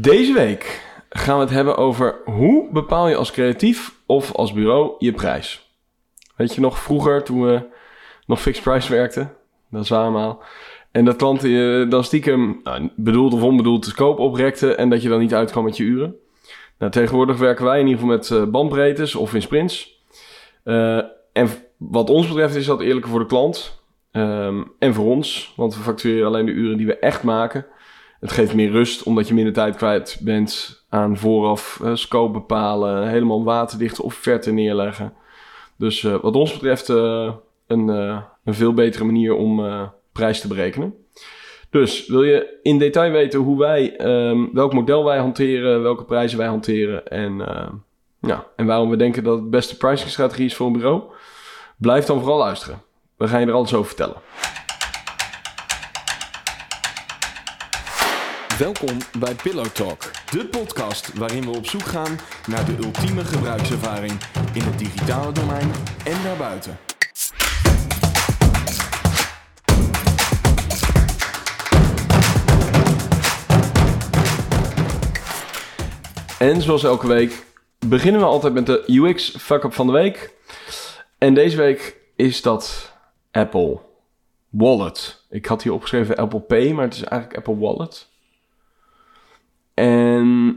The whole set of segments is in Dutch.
Deze week gaan we het hebben over hoe bepaal je als creatief of als bureau je prijs. Weet je nog vroeger toen we nog fixed price werkten? Dat is allemaal. En dat klanten dan stiekem nou, bedoeld of onbedoeld de scope oprekten en dat je dan niet uitkwam met je uren. Nou, tegenwoordig werken wij in ieder geval met uh, bandbreedtes of in sprints. Uh, en wat ons betreft is dat eerlijker voor de klant um, en voor ons, want we factureren alleen de uren die we echt maken. Het geeft meer rust omdat je minder tijd kwijt bent aan vooraf uh, scope bepalen, helemaal waterdichte offerte neerleggen. Dus uh, wat ons betreft uh, een, een veel betere manier om prijs te berekenen. Dus wil je in detail weten hoe wij, um, welk model wij hanteren, welke prijzen wij hanteren en, ja, en waarom we denken dat het de beste pricingstrategie is voor een bureau? Blijf dan vooral luisteren. We gaan je er alles over vertellen. Welkom bij Pillow Talk, de podcast waarin we op zoek gaan naar de ultieme gebruikservaring in het digitale domein en daarbuiten. En zoals elke week beginnen we altijd met de UX fuck-up van de week. En deze week is dat Apple Wallet. Ik had hier opgeschreven Apple Pay, maar het is eigenlijk Apple Wallet. En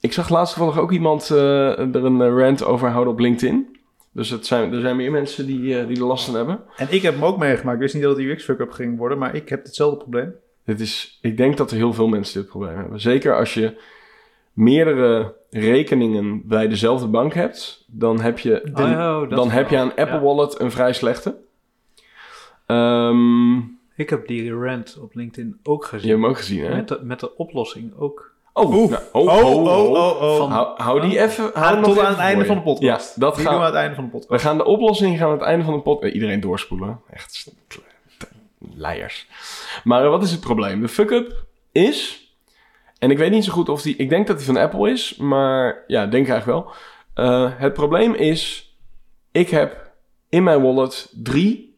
ik zag laatst toevallig ook iemand uh, er een rant over houden op LinkedIn. Dus het zijn, er zijn meer mensen die, uh, die er last van hebben. En ik heb hem ook meegemaakt. Ik wist niet dat het UX fuck-up ging worden, maar ik heb hetzelfde probleem. Dit is, ik denk dat er heel veel mensen dit probleem hebben. Zeker als je meerdere rekeningen bij dezelfde bank hebt, dan heb je, de, oh, dan heb je aan Apple ja. Wallet een vrij slechte. Um, ik heb die rant op LinkedIn ook gezien. Je hebt hem ook gezien, hè? Met de, met de oplossing ook. Oh, nou, oh, oh, oh, oh, oh, hou, die even. Hou tot aan het einde van de podcast. Ja, dat gaan we aan het einde van de podcast. We gaan de oplossing gaan aan het einde van de podcast. Iedereen doorspoelen. Echt leiers. Maar wat is het probleem? De fuck-up is. En ik weet niet zo goed of die. Ik denk dat die van Apple is, maar ja, denk eigenlijk wel. Uh, het probleem is. Ik heb in mijn wallet drie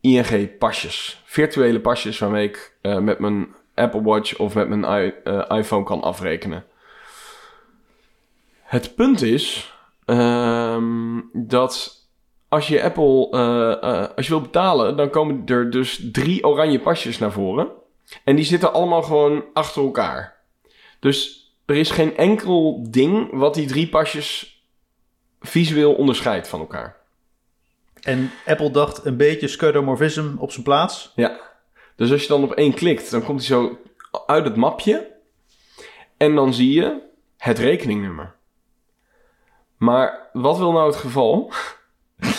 ING-pasjes. Virtuele pasjes waarmee ik uh, met mijn Apple Watch of met mijn I, uh, iPhone kan afrekenen. Het punt is um, dat als je Apple, uh, als je wil betalen, dan komen er dus drie oranje pasjes naar voren. En die zitten allemaal gewoon achter elkaar. Dus er is geen enkel ding wat die drie pasjes visueel onderscheidt van elkaar. En Apple dacht een beetje skeuomorphism op zijn plaats. Ja. Dus als je dan op één klikt, dan komt hij zo uit het mapje. En dan zie je het rekeningnummer. Maar wat wil nou het geval?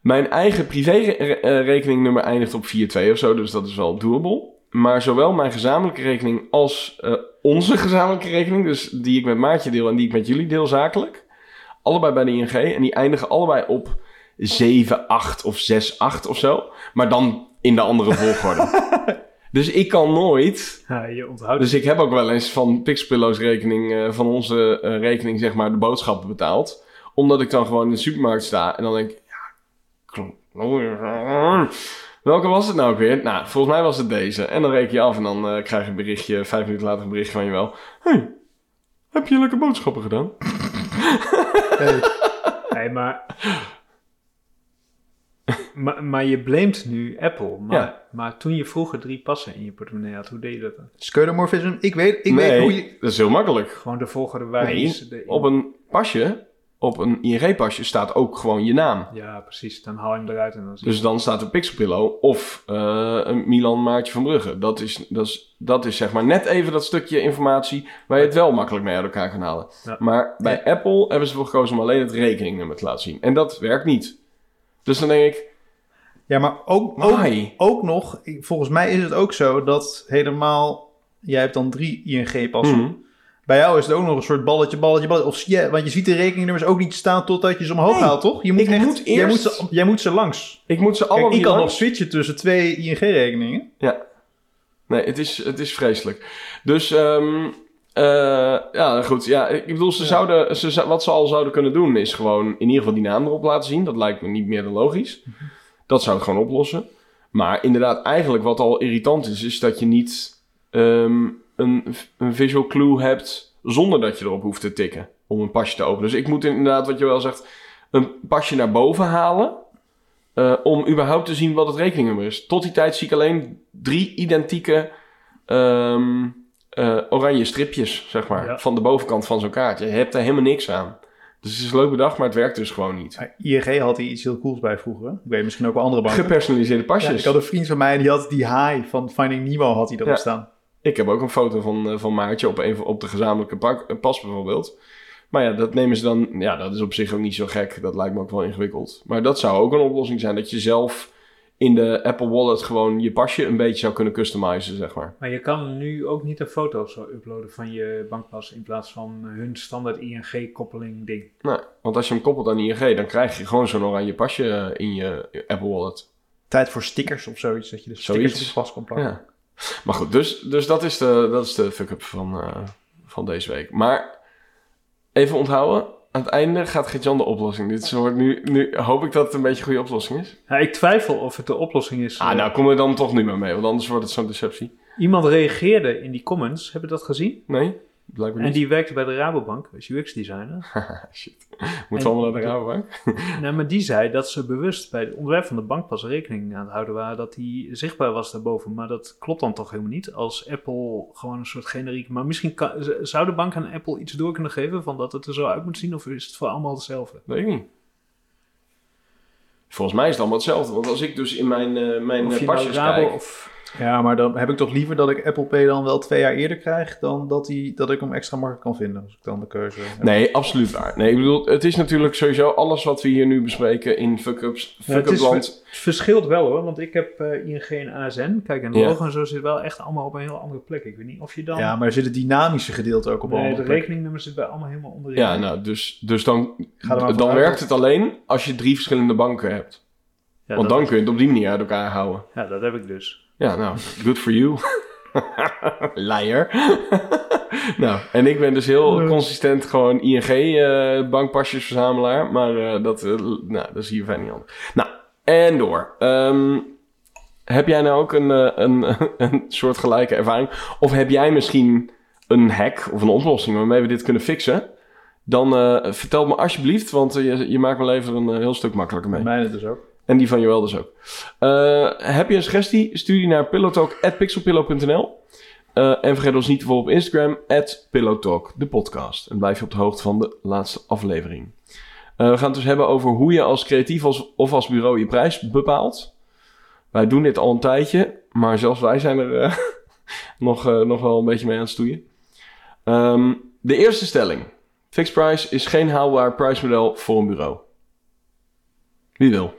Mijn eigen privé-rekeningnummer eindigt op 4.2 of zo, dus dat is wel doable. Maar zowel mijn gezamenlijke rekening als uh, onze gezamenlijke rekening, dus die ik met Maartje deel en die ik met jullie deel zakelijk, allebei bij de ING en die eindigen allebei op 7, 8 of 6, 8 of zo. Maar dan in de andere volgorde. dus ik kan nooit. Ja, je onthoudt. Dus ik heb ook wel eens van Pixpillows rekening, uh, van onze uh, rekening, zeg maar, de boodschappen betaald. Omdat ik dan gewoon in de supermarkt sta en dan denk ik, ja, welke was het nou weer? Nou, volgens mij was het deze. En dan reken je af en dan uh, krijg je een berichtje, vijf minuten later een berichtje van je wel. Hey, heb je lekker boodschappen gedaan? hey. hey, maar maar, maar je blamt nu Apple. Maar, ja. maar toen je vroeger drie passen in je portemonnee had, hoe deed je dat dan? Skeuomorphism? Ik weet, ik nee, weet hoe je... dat is heel makkelijk. Gewoon de volgorde wijze. Nee, op een pasje, op een ING-pasje, staat ook gewoon je naam. Ja, precies. Dan haal je hem eruit en dan zie Dus dan staat er Pixelpillow of uh, een Milan Maartje van Brugge. Dat is, dat, is, dat is zeg maar net even dat stukje informatie waar je het wel makkelijk mee uit elkaar kan halen. Ja. Maar bij ja. Apple hebben ze ervoor gekozen om alleen het rekeningnummer te laten zien. En dat werkt niet. Dus dan denk ik, ja, maar ook, ook, ook, nog, volgens mij is het ook zo dat helemaal, jij hebt dan drie ING-passen. Mm. Bij jou is het ook nog een soort balletje, balletje, balletje. Of, ja, want je ziet de rekeningnummers ook niet staan totdat je ze omhoog nee, haalt, toch? Je moet, echt, moet eerst... jij, moet ze, jij moet ze langs. Ik moet ze allemaal Ik kan nog switchen tussen twee ING-rekeningen. Ja. Nee, het is, het is vreselijk. Dus, um, uh, ja, goed. Ja, ik bedoel, ze ja. zouden, ze, wat ze al zouden kunnen doen is gewoon in ieder geval die naam erop laten zien. Dat lijkt me niet meer dan logisch. Mm -hmm. Dat zou het gewoon oplossen. Maar inderdaad, eigenlijk wat al irritant is, is dat je niet um, een, een visual clue hebt zonder dat je erop hoeft te tikken om een pasje te openen. Dus ik moet inderdaad, wat je wel zegt, een pasje naar boven halen. Uh, om überhaupt te zien wat het rekeningnummer is. Tot die tijd zie ik alleen drie identieke um, uh, oranje stripjes, zeg maar, ja. van de bovenkant van zo'n kaart. Je hebt er helemaal niks aan. Dus het is leuk bedacht, maar het werkt dus gewoon niet. ING had hier iets heel cools bij vroeger. Ik weet misschien ook wel andere banken. Gepersonaliseerde pasjes. Ja, ik had een vriend van mij die had die haai van Finding Nemo had hij erop staan. Ik heb ook een foto van, van Maartje op, een, op de gezamenlijke pak, pas bijvoorbeeld. Maar ja, dat nemen ze dan. Ja, dat is op zich ook niet zo gek. Dat lijkt me ook wel ingewikkeld. Maar dat zou ook een oplossing zijn. Dat je zelf in de Apple Wallet gewoon je pasje een beetje zou kunnen customizen, zeg maar. Maar je kan nu ook niet een foto zo uploaden van je bankpas in plaats van hun standaard ING-koppeling ding. Nee, want als je hem koppelt aan ING, dan krijg je gewoon zo'n oranje pasje in je Apple Wallet. Tijd voor stickers of zoiets, dat je de stickers zoiets. op je pas kan plakken. Ja. Maar goed, dus, dus dat is de, dat is de fuck-up van, uh, van deze week. Maar even onthouden, aan het einde gaat Gert-Jan de oplossing. Dit soort, nu, nu hoop ik dat het een beetje een goede oplossing is. Ja, ik twijfel of het de oplossing is. Ah, nou kom er dan toch niet meer mee, want anders wordt het zo'n deceptie. Iemand reageerde in die comments. Hebben dat gezien? Nee. En die werkte bij de Rabobank als UX-designer. Shit. Moet allemaal naar de Rabobank? nou, maar die zei dat ze bewust bij het ontwerp van de bankpas rekening aan het houden waren dat die zichtbaar was daarboven. Maar dat klopt dan toch helemaal niet. Als Apple gewoon een soort generiek. Maar misschien kan, zou de bank aan Apple iets door kunnen geven van dat het er zo uit moet zien, of is het voor allemaal hetzelfde? Weet ik niet. Volgens mij is het allemaal hetzelfde. Want als ik dus in mijn, uh, mijn pasjes nou kijk... Of ja, maar dan heb ik toch liever dat ik Apple Pay dan wel twee jaar eerder krijg... dan dat, die, dat ik hem extra makkelijk kan vinden als ik dan de keuze heb. Nee, absoluut waar. Nee, ik bedoel, het is natuurlijk sowieso alles wat we hier nu bespreken in fuck-ups, fuck-up ja, land. Het verschilt wel hoor, want ik heb uh, ING en ASN. Kijk, en de logo en zo zit wel echt allemaal op een heel andere plek. Ik weet niet of je dan... Ja, maar er zit het dynamische gedeelte ook op nee, de rekeningnummer zit bij allemaal helemaal onderin. Ja, nou, dus, dus dan, dan werkt het alleen als je drie verschillende banken hebt. Ja, want dan kun je het op die manier uit elkaar houden. Ja, dat heb ik dus. Ja, nou, good for you. Liar. nou, en ik ben dus heel consistent gewoon ING-bankpasjes uh, verzamelaar. Maar uh, dat, uh, nou, dat is hier fijn niet anders. Nou, en door. Um, heb jij nou ook een, uh, een, een soort gelijke ervaring? Of heb jij misschien een hack of een oplossing waarmee we dit kunnen fixen? Dan uh, vertel me alsjeblieft, want je, je maakt mijn leven een heel stuk makkelijker mee. Mijne dus ook. En die van Joël dus ook. Uh, heb je een suggestie? Stuur die naar pillowtalk.pixelpillow.nl uh, En vergeet ons niet te volgen op Instagram, pillowtalk, de podcast. En blijf je op de hoogte van de laatste aflevering. Uh, we gaan het dus hebben over hoe je als creatief als, of als bureau je prijs bepaalt. Wij doen dit al een tijdje, maar zelfs wij zijn er nog, nog wel een beetje mee aan het stoeien. Um, de eerste stelling. Fixed price is geen haalbaar prijsmodel voor een bureau. Wie wil?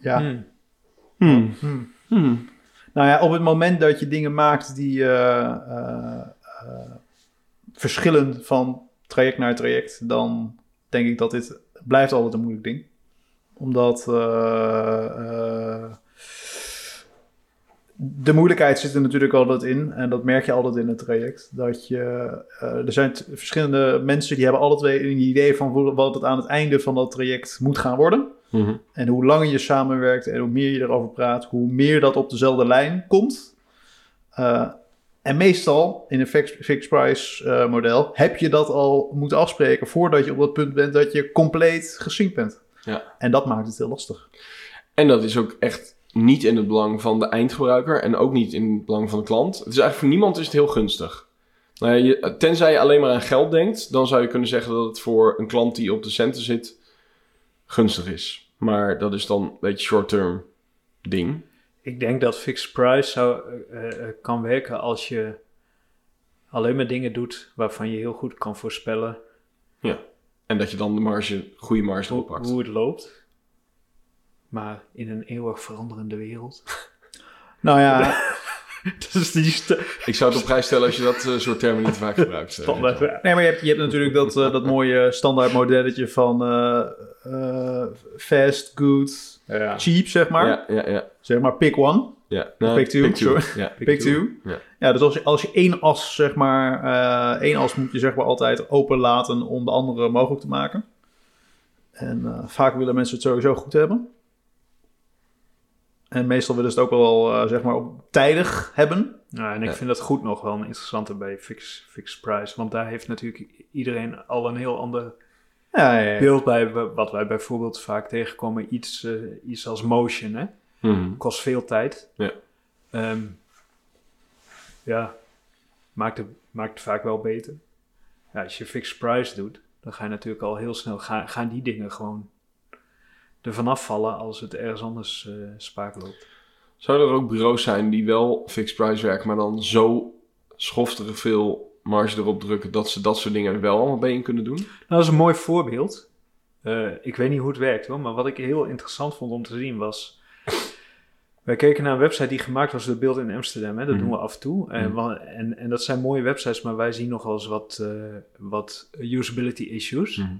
Ja. Hmm. Hmm. Hmm. hmm. Nou ja, op het moment dat je dingen maakt die uh, uh, verschillen van traject naar traject, dan denk ik dat dit blijft altijd een moeilijk ding. Omdat de moeilijkheid zit er natuurlijk altijd in, en dat merk je altijd in het traject. Dat je, er zijn verschillende mensen die hebben alle twee een idee van wat het aan het einde van dat traject moet gaan worden. Mhm. En hoe langer je samenwerkt en hoe meer je erover praat, hoe meer dat op dezelfde lijn komt. Uh, en meestal in een fixed price uh, model heb je dat al moeten afspreken voordat je op dat punt bent dat je compleet gesynct bent. Ja. En dat maakt het heel lastig. En dat is ook echt niet in het belang van de eindgebruiker en ook niet in het belang van de klant. Het is eigenlijk voor niemand is het heel gunstig. Nou ja, je, tenzij je alleen maar aan geld denkt, dan zou je kunnen zeggen dat het voor een klant die op de centen zit gunstig is. Maar dat is dan een beetje short-term ding. Ik denk dat fixed price zou, uh, kan werken als je alleen maar dingen doet waarvan je heel goed kan voorspellen. Ja, en dat je dan de marge, goede marge hoe, pakt. Hoe het loopt. Maar in een eeuwig veranderende wereld. nou ja, dus die ik zou het op prijs stellen als je dat uh, soort termen niet vaak gebruikt. Uh, nee, maar je hebt, je hebt natuurlijk dat, uh, dat mooie standaard modelletje van fast, good, ja. cheap, zeg maar. Ja, ja, ja. Zeg maar pick one. Ja. Pick two, pick two. Ja, pick, pick two. two. Ja. ja, dus als je, als je één as, zeg maar, één as moet je zeg maar altijd open laten om de andere mogelijk te maken. En vaak willen mensen het sowieso goed hebben. En meestal willen ze het ook wel, uh, zeg maar, op tijdig hebben. Ja, en ik vind dat goed nog wel een interessante bij fix, fix price. Want daar heeft natuurlijk iedereen al een heel ander ja, ja, beeld bij. Wat wij bijvoorbeeld vaak tegenkomen. Iets, uh, iets als motion, hè. Mm. Kost veel tijd. Ja. Um, ja, maakt het, maakt het vaak wel beter. Ja, als je fixed price doet, dan ga je natuurlijk al heel snel, ga, gaan die dingen gewoon er vanaf vallen als het ergens anders uh, spaak loopt. Zouden er ook bureaus zijn die wel fixed price werken, maar dan zo schofterig veel marge erop drukken dat ze dat soort dingen wel allemaal bij in kunnen doen? Nou, dat is een mooi voorbeeld. Uh, ik weet niet hoe het werkt hoor, maar wat ik heel interessant vond om te zien was wij keken naar een website die gemaakt was door Beeld in Amsterdam. Hè? Dat mhm. doen we af en toe. En, mhm. en, en, dat zijn mooie websites, maar wij zien nog wel eens wat, uh, wat usability issues. Mhm.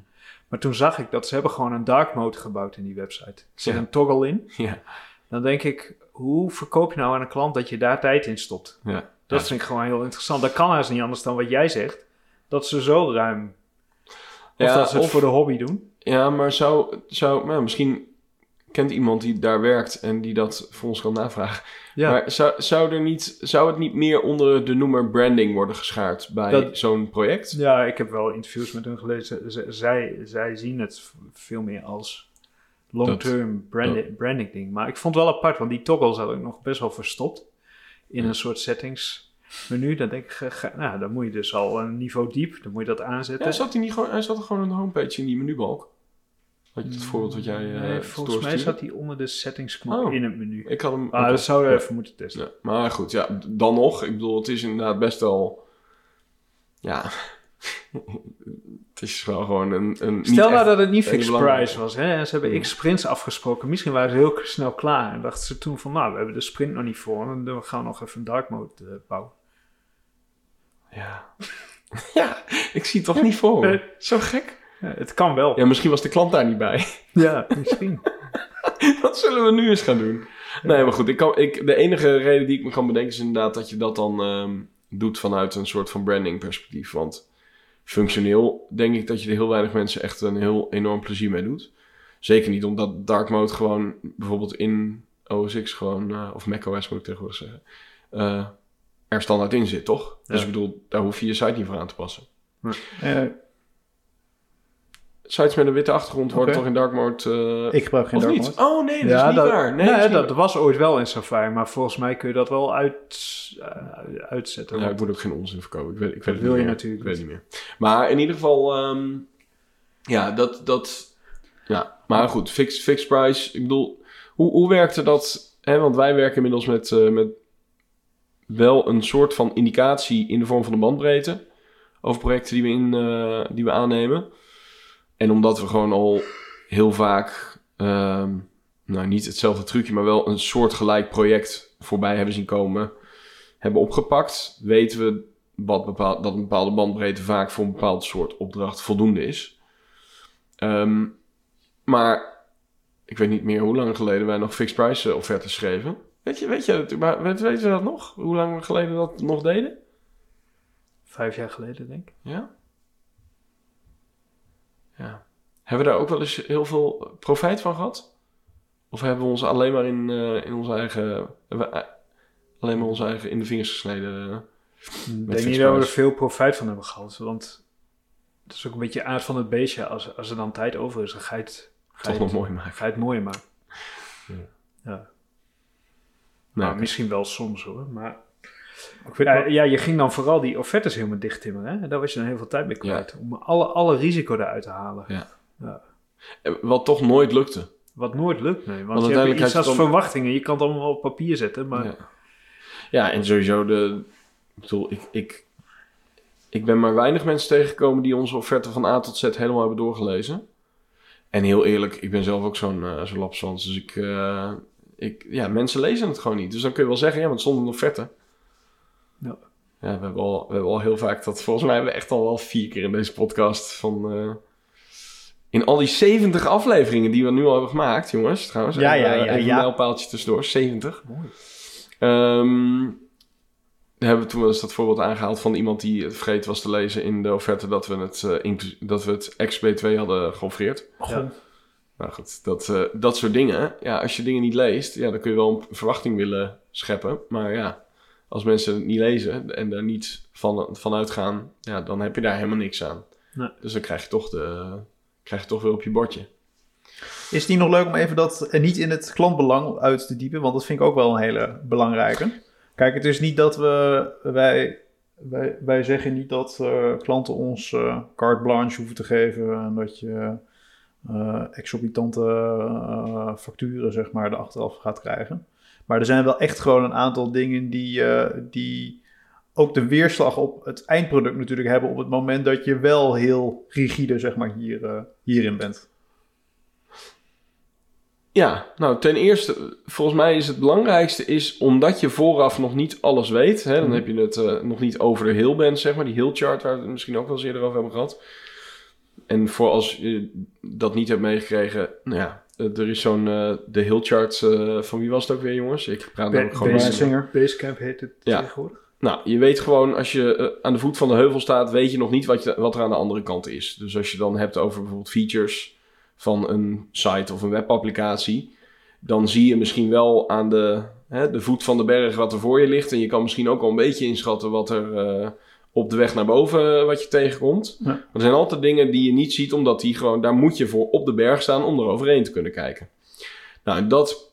Maar toen zag ik dat ze hebben gewoon een dark mode gebouwd in die website. Er zit een toggle in. Ja. Dan denk ik, hoe verkoop je nou aan een klant dat je daar tijd in stopt? Ja. Dat vind ik gewoon heel interessant. Dat kan haast niet anders dan wat jij zegt. Dat ze zo ruim... Of dat ze het voor de hobby doen. Ja, maar zou, zou nou, misschien kent iemand die daar werkt en die dat voor ons kan navragen. Ja. Maar zou, zou, er niet, zou het niet meer onder de noemer branding worden geschaard bij zo'n project? Ja, ik heb wel interviews met hun gelezen. zij, zij zien het veel meer als long-term branding, branding ding. Maar ik vond het wel apart, want die toggle zat ook nog best wel verstopt in een soort settings menu. Dan denk ik, nou, dan moet je dus al een niveau diep, dan moet je dat aanzetten. Ja, zat hij, niet gewoon, hij zat er gewoon een homepage in die menubalk. Had je het voorbeeld wat jij uh, nee, volgens mij zat hij onder de settingsknop oh, in het menu. Ik had hem... Ah, dat zouden we even moeten testen. Ja, maar goed, ja, dan nog. Ik bedoel, het is inderdaad best wel... Ja... het is wel gewoon een... een Stel nou dat het niet fixed price was. Hè? Ze hebben x sprints afgesproken. Misschien waren ze heel snel klaar. En dachten ze toen van, nou, we hebben de sprint nog niet voor. Dan gaan we nog even een dark mode uh, bouwen. Ja. ja, ik zie het toch niet voor Zo gek. Ja, het kan wel. Ja, misschien was de klant daar niet bij. Ja, misschien. dat zullen we nu eens gaan doen. Nee, maar goed. Ik kan, ik, de enige reden die ik me kan bedenken is inderdaad dat je dat dan um, doet vanuit een soort van branding perspectief. Want functioneel denk ik dat je er heel weinig mensen echt een heel enorm plezier mee doet. Zeker niet omdat dark mode gewoon bijvoorbeeld in OS X gewoon, uh, of macOS moet ik tegenwoordig zeggen, uh, er standaard in zit, toch? Dus ik bedoel, daar hoef je je site niet voor aan te passen. Ja sites met een witte achtergrond worden toch in dark mode... Uh, ik gebruik geen dark mode. Oh nee, dat ja, is niet dat, waar. Nee, nee dat, was ooit wel in Safari, maar volgens mij kun je dat wel uit, uh, uitzetten. Ja, ik moet ook geen onzin verkopen. Ik weet, ik weet dat wil je natuurlijk Ik weet niet meer. Maar in ieder geval, um, ja, dat, dat... Ja, maar goed, fixed, fixed price. Ik bedoel, hoe, hoe werkte dat... Hè, want wij werken inmiddels met, uh, met wel een soort van indicatie in de vorm van een bandbreedte... over projecten die we, in, die we aannemen... En omdat we gewoon al heel vaak, um, nou niet hetzelfde trucje, maar wel een soortgelijk project voorbij hebben zien komen, hebben opgepakt, weten we wat bepaald, dat een bepaalde bandbreedte vaak voor een bepaald soort opdracht voldoende is. Um, maar ik weet niet meer hoe lang geleden wij nog fixed price offertes schreven. Weet je, weet je, weet, weet je dat nog? Hoe lang geleden dat nog deden? Vijf jaar geleden, denk ik. Ja? Ja. Hebben we daar ook wel eens heel veel profijt van gehad? Of hebben we ons alleen maar in, uh, in onze eigen. Uh, alleen maar onze eigen in de vingers gesneden? Uh, ik denk niet dat we er veel profijt van hebben gehad. Want het is ook een beetje aard van het beestje. Als, als er dan tijd over is, dan ga je het, ga Toch nog mooi maken. Ga je het mooi maken. Ja. ja. Nou, nou misschien wel soms hoor. Maar ja, ja, je ging dan vooral die offertes helemaal dicht timmeren. Hè? Daar was je dan heel veel tijd mee kwijt. Om alle, alle risico eruit te halen. Ja. Ja. Wat toch nooit lukte. Wat nooit lukt, nee. Want, want je hebt iets als verwachtingen. Je kan het allemaal op papier zetten, maar... Ja, ja en sowieso de... Ik bedoel, ik, ik, ik ben maar weinig mensen tegengekomen die onze offerte van A tot Z helemaal hebben doorgelezen. En heel eerlijk, ik ben zelf ook zo'n uh, zo'n lapswans. Dus ik, uh, ik... Ja, mensen lezen het gewoon niet. Dus dan kun je wel zeggen, ja, want een offerte. Ja. Ja, we hebben, al, we hebben al heel vaak dat... Volgens mij hebben we echt al wel vier keer in deze podcast van... Uh, in al die 70 afleveringen die we nu al hebben gemaakt, jongens, trouwens. Ja, ja, ja. Even ja. een mijlpaaltje tussendoor, 70. Mooi. Um, hebben we toen wel eens dat voorbeeld aangehaald van iemand die het vergeten was te lezen in de offerte dat we het, uh, dat we het XB2 hadden geoffreerd. Ja. Nou goed, dat, uh, dat soort dingen. Ja, als je dingen niet leest, ja, dan kun je wel een verwachting willen scheppen. Maar ja, als mensen het niet lezen en daar niet van, van uitgaan, ja, dan heb je daar helemaal niks aan. Nee. Dus dan krijg je, toch de, krijg je toch weer op je bordje. Is het niet nog leuk om even dat en niet in het klantbelang uit te diepen? Want dat vind ik ook wel een hele belangrijke. Kijk, het is niet dat we, wij, wij, wij zeggen niet dat uh, klanten ons uh, carte blanche hoeven te geven en dat je exorbitante facturen, zeg maar, de achteraf gaat krijgen. Maar er zijn wel echt gewoon een aantal dingen die, die ook de weerslag op het eindproduct natuurlijk hebben op het moment dat je wel heel rigide, zeg maar, hier, hierin bent. Ja, nou ten eerste, volgens mij is het belangrijkste is omdat je vooraf nog niet alles weet. Hè, dan mhm. heb je het uh, nog niet over de hill bent, zeg maar, die hill chart waar we het misschien ook wel eens eerder over hebben gehad. En voor als je dat niet hebt meegekregen, nou ja, eh, er is zo'n, uh, de hill chart, uh, van wie was het ook weer jongens? Ik praat ook gewoon. Basecamp heet het ja. tegenwoordig. Nou, je weet gewoon, als je aan de voet van de heuvel staat, weet je nog niet wat, je, wat er aan de andere kant is. Dus als je dan hebt over bijvoorbeeld features van een site of een webapplicatie, dan zie je misschien wel aan de, hè, de voet van de berg wat er voor je ligt. En je kan misschien ook al een beetje inschatten wat er uh, op de weg naar boven uh, wat je tegenkomt. Er zijn altijd dingen die je niet ziet, omdat die gewoon, daar moet je voor op de berg staan om er overheen te kunnen kijken. Nou, dat,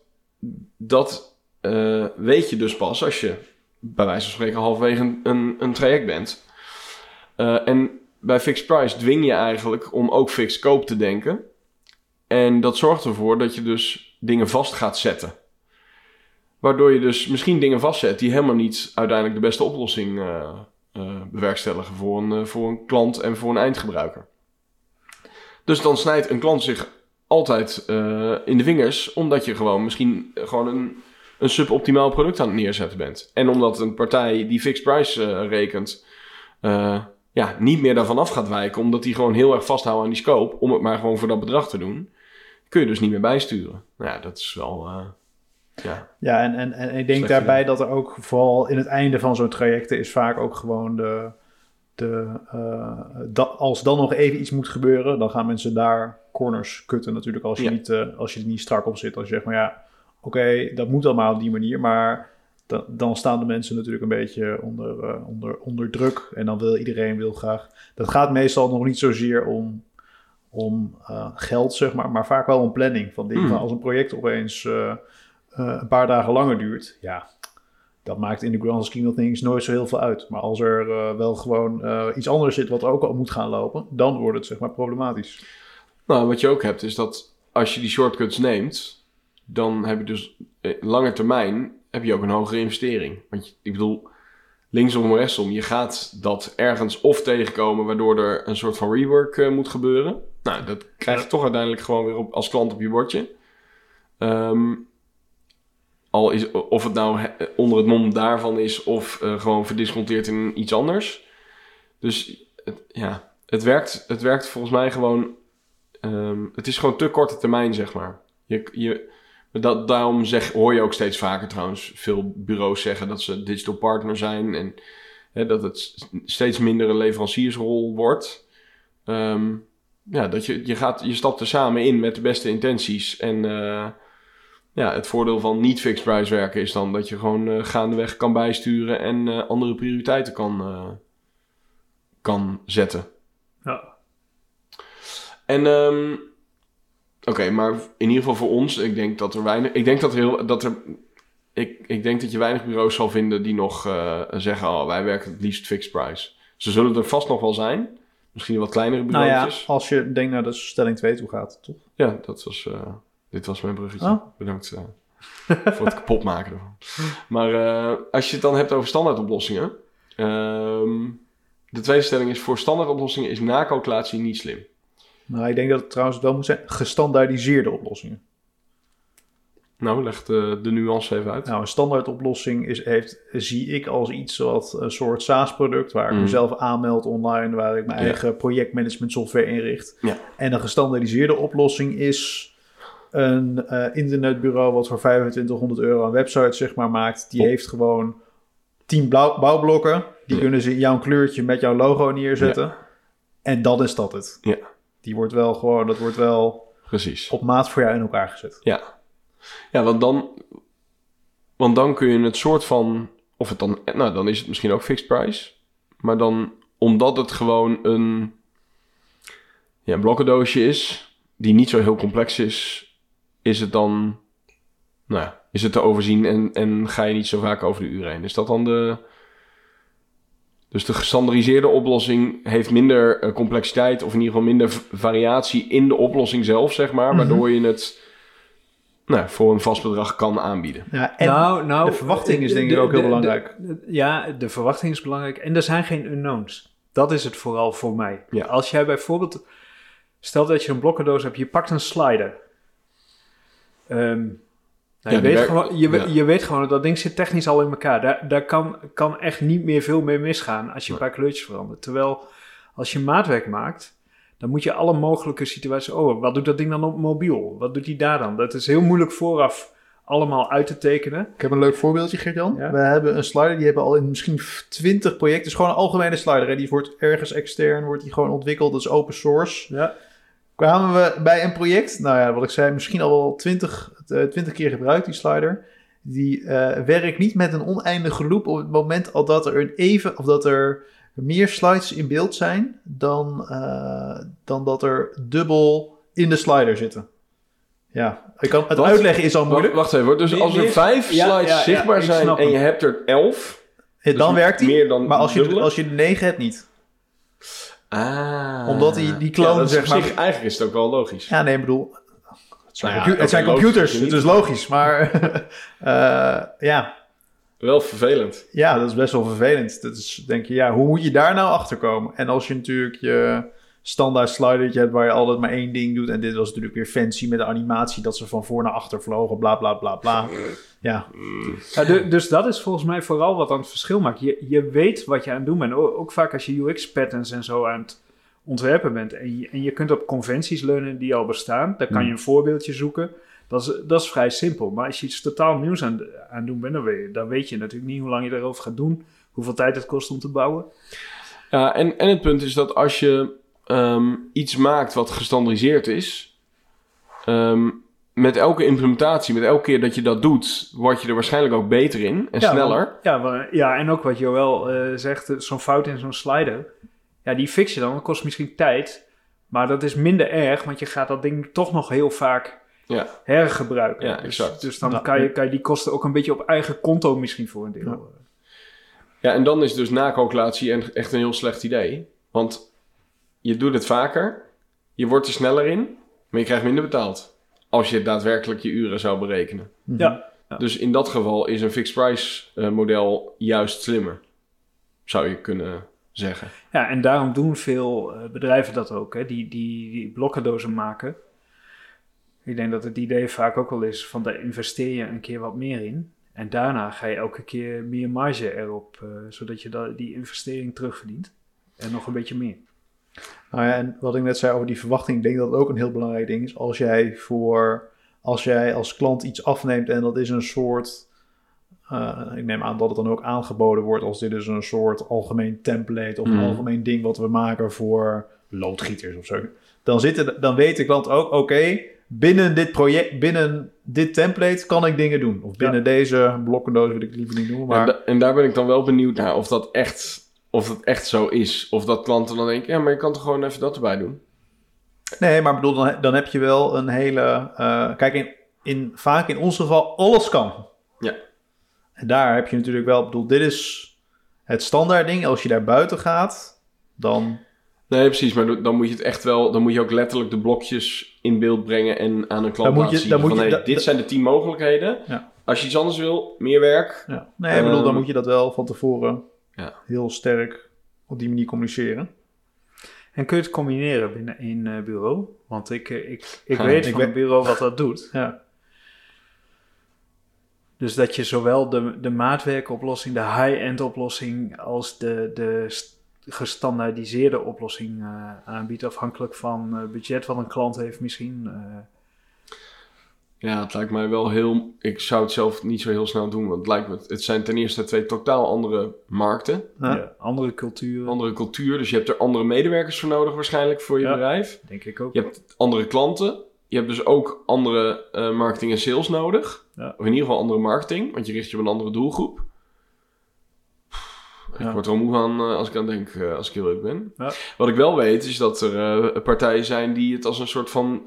dat uh, weet je dus pas als je bij wijze van spreken halverwege een, een, traject bent. en bij fixed price dwing je eigenlijk om ook fixed koop te denken. En dat zorgt ervoor dat je dus dingen vast gaat zetten. Waardoor je dus misschien dingen vastzet die helemaal niet uiteindelijk de beste oplossing uh, uh, bewerkstelligen voor een, voor een klant en voor een eindgebruiker. Dus dan snijdt een klant zich altijd in de vingers, omdat je gewoon misschien gewoon een, een suboptimaal product aan het neerzetten bent. En omdat een partij die fixed price rekent, ja, niet meer daarvan af gaat wijken, omdat die gewoon heel erg vasthoudt aan die scope, om het maar gewoon voor dat bedrag te doen kun je dus niet meer bijsturen. Nou ja, dat is wel... Uh, ja, ja en, en, en ik denk daarbij dat er ook vooral in het einde van zo'n trajecten is vaak ook gewoon de... de uh, dat, als dan nog even iets moet gebeuren, dan gaan mensen daar corners kutten natuurlijk als je, niet, uh, als je er niet strak op zit. Als je zegt, maar ja, oké, dat moet allemaal op die manier, maar dan, dan staan de mensen natuurlijk een beetje onder, onder, onder druk en dan wil iedereen wil graag... Dat gaat meestal nog niet zozeer om om uh, geld, zeg maar, maar vaak wel om planning van dingen. Mm. Als een project opeens uh, uh, een paar dagen langer duurt, ja, dat maakt in de grand scheme of things nooit zo heel veel uit. Maar als er wel gewoon iets anders zit wat er ook al moet gaan lopen, dan wordt het zeg maar problematisch. Nou, wat je ook hebt is dat als je die shortcuts neemt, dan heb je dus lange termijn heb je ook een hogere investering. Want je, ik bedoel, linksom of rechtsom, je gaat dat ergens of tegenkomen waardoor er een soort van rework moet gebeuren. Nou, dat krijg je toch uiteindelijk gewoon weer op, als klant op je bordje. Um, al is, of het nou onder het mom daarvan is of uh, gewoon verdisconteerd in iets anders. Dus het, ja, het werkt, het werkt volgens mij gewoon. Um, het is gewoon te korte termijn, zeg maar. Je, je, dat, daarom zeg, hoor je ook steeds vaker trouwens veel bureaus zeggen dat ze digital partner zijn en hè, dat het steeds minder een leveranciersrol wordt. Um, ja, dat je, je, gaat, je stapt er samen in met de beste intenties. En uh, ja, het voordeel van niet fixed price werken is dan dat je gewoon uh, gaandeweg kan bijsturen en uh, andere prioriteiten kan, kan zetten. Ja. En um, oké, maar in ieder geval voor ons, ik denk dat er weinig. Ik denk dat er heel. Dat er, ik, ik denk dat je weinig bureaus zal vinden die nog zeggen: oh, wij werken het liefst fixed price. Ze zullen er vast nog wel zijn. Misschien wat kleinere bureautjes. Nou ja, als je denkt naar de stelling 2 toe gaat, toch? Ja, dat was, uh, dit was mijn bruggetje. Oh. Bedankt uh, voor het kapot maken ervan. Maar als je het dan hebt over standaardoplossingen. Um, de tweede stelling is voor standaardoplossingen is nakalculatie niet slim. Nou, ik denk dat het trouwens wel moet zijn gestandaardiseerde oplossingen. Nou, leg de, de nuance even uit. Nou, een standaard oplossing is, heeft, zie ik als iets wat een soort SaaS-product... waar ik mm. mezelf aanmeld online, waar ik mijn eigen projectmanagement software inricht. Ja. En een gestandaardiseerde oplossing is een uh, internetbureau... wat voor 2500 euro een website zeg maar, maakt. Die heeft gewoon 10 bouwblokken. Die kunnen ze in jouw kleurtje met jouw logo neerzetten. En dan is dat het. Ja. Die wordt wel gewoon, dat wordt wel Precies. op maat voor jou in elkaar gezet. Ja. Ja, want dan, want dan kun je het soort van, of het dan, nou dan is het misschien ook fixed price. Maar dan, omdat het gewoon een, ja, een blokkendoosje is, die niet zo heel complex is, is het dan, nou ja, is het te overzien en, en ga je niet zo vaak over de uren heen. Is dat dan de... Dus de gestandardiseerde oplossing heeft minder eh, complexiteit, of in ieder geval minder variatie in de oplossing zelf, zeg maar. Waardoor je het nou, voor een vast bedrag kan aanbieden. Ja, en nou, nou, de verwachting is denk ik de- ook heel de- belangrijk. de- de- ja, de verwachting is belangrijk. En er zijn geen unknowns. Dat is het vooral voor mij. Ja. Als jij bijvoorbeeld... Stel dat je een blokkendoos hebt, je pakt een slider. Ehm, nou, Ja, je, die weet gewoon, je, ja. je weet gewoon, dat ding zit technisch al in elkaar. Daar, daar kan, kan echt niet meer veel mee misgaan als je een paar kleurtjes verandert. Terwijl als je maatwerk maakt, dan moet je alle mogelijke situaties... Oh, wat doet dat ding dan op mobiel? Wat doet hij daar dan? Dat is heel moeilijk vooraf allemaal uit te tekenen. Ik heb een leuk voorbeeldje, Gert-Jan. Ja. We hebben een slider, die hebben al in misschien 20 projecten. Het is gewoon een algemene slider. Hè? Die wordt ergens extern, wordt die gewoon ontwikkeld. Dat is open source. Ja. Kwamen we bij een project, nou ja, wat ik zei, misschien al wel 20, eh, 20 keer gebruikt, die slider. Die eh, werkt niet met een oneindige loop op het moment al dat er een even, of dat er meer slides in beeld zijn dan, eh, dan dat er dubbel in de slider zitten. Ja, ik kan, het Wat? uitleggen is al moeilijk. Wacht, wacht even, hoor. dus als er vijf ja, slides ja, ja, zichtbaar zijn en je hebt er elf, Ja, dus dan werkt hij. meer dan Maar als je, als je de 9 hebt, niet. Ah. Omdat die- die clone, Ja, zeg maar- zich, eigenlijk is het ook wel logisch. Ja, nee, ik bedoel. Het zijn, Nou ja, compu- het zijn computers, het is logisch. Maar eh, ja, Wel vervelend. ja, dat is best wel vervelend. Dat is, denk je, ja, hoe moet je daar nou achter komen? En als je natuurlijk je standaard slidertje hebt waar je altijd maar één ding doet. En dit was natuurlijk weer fancy met de animatie dat ze van voor naar achter vlogen, bla bla bla bla. Ja, Ja, du- dus dat is volgens mij vooral wat dan het verschil maakt. Je, je weet wat je aan het doen bent. Ook vaak als je UX-patterns en zo aan het ontwerpen bent. En je, en je kunt op conventies leunen die al bestaan. Dan kan je Hmm. een voorbeeldje zoeken. Dat is, dat is vrij simpel. Maar als je iets totaal nieuws aan, aan doen bent, dan weet, je, dan weet je natuurlijk niet hoe lang je erover gaat doen. Hoeveel tijd het kost om te bouwen. Ja, en, en het punt is dat als je ehm, iets maakt wat gestandardiseerd is, ehm, met elke implementatie, met elke keer dat je dat doet, word je er waarschijnlijk ook beter in en Ja, sneller. want- Ja, ja, en ook wat Joël eh zegt, eh, zo'n fout in zo'n slider. Ja, die fix je dan. Dat kost misschien tijd. Maar dat is minder erg, want je gaat dat ding toch nog heel vaak Ja. hergebruiken. Ja, dus, exact. Dus dan Ja. kan, je, kan je die kosten ook een beetje op eigen konto misschien voor een deel. Ja. Ja, en dan is dus nakalculatie echt een heel slecht idee. Want je doet het vaker, je wordt er sneller in, maar je krijgt minder betaald. Als je daadwerkelijk je uren zou berekenen. Mhm. Ja. Dus in dat geval is een fixed price eh, model juist slimmer. Zou je kunnen zeggen. Ja, en daarom doen veel eh, bedrijven dat ook, hè, die, die, die blokkendozen maken. Ik denk dat het idee vaak ook wel is van daar investeer je een keer wat meer in. En daarna ga je elke keer meer marge erop, eh, zodat je da- die investering terugverdient. En nog een beetje meer. Nou ja, en wat ik net zei over die verwachting, ik denk dat het ook een heel belangrijk ding is. Als jij voor, als jij als klant iets afneemt en dat is een soort, eh, ik neem aan dat het dan ook aangeboden wordt als dit is een soort algemeen template of Mhm. een algemeen ding wat we maken voor loodgieters of zo. Dan, zitten, dan weet de klant ook, oké, binnen dit project, binnen dit template kan ik dingen doen. Of binnen deze blokkendoos wil ik het liever niet noemen, maar... En, da- en daar ben ik dan wel benieuwd naar of dat echt, of dat echt zo is. Of dat klanten dan denken, ja, maar je kan toch gewoon even dat erbij doen. Nee, maar bedoel, dan, dan heb je wel een hele. eh, kijk, in, in, vaak in ons geval, alles kan. En daar heb je natuurlijk wel, ik bedoel, dit is het standaard ding. Als je daar buiten gaat, dan. Nee, precies, maar dan moet je het echt wel, dan moet je ook letterlijk de blokjes in beeld brengen en aan een klant moet laten je- zien dan moet van, je- hey, dit zijn de tien mogelijkheden. Ja. Als je iets anders wil, meer werk. Ja. Nee, ik bedoel, dan Ehm, moet je dat wel van tevoren Ja. heel sterk op die manier communiceren. En kun je het combineren binnen één eh, bureau? Want ik, eh, ik, ik Ja, weet ik van een bureau wat dat doet. Ja. Dus dat je zowel de, de maatwerkoplossing, de high-end oplossing, als de, de st- gestandaardiseerde oplossing eh, aanbiedt. Afhankelijk van eh, budget wat een klant heeft misschien. eh. Ja, het lijkt mij wel heel... Ik zou het zelf niet zo heel snel doen, want het lijkt me... Het zijn ten eerste twee totaal andere markten. Ja. ja, andere culturen, Andere cultuur, dus je hebt er andere medewerkers voor nodig waarschijnlijk voor je Ja. bedrijf. denk ik ook. Je hebt andere klanten. Je je hebt dus ook andere uh, marketing en sales nodig. Ja. Of in ieder geval andere marketing, want je richt je op een andere doelgroep. Ik word er moe van uh, als ik aan denk, uh, als ik heel leuk ben. Ja. Wat ik wel weet, is dat er partijen zijn die het als een soort van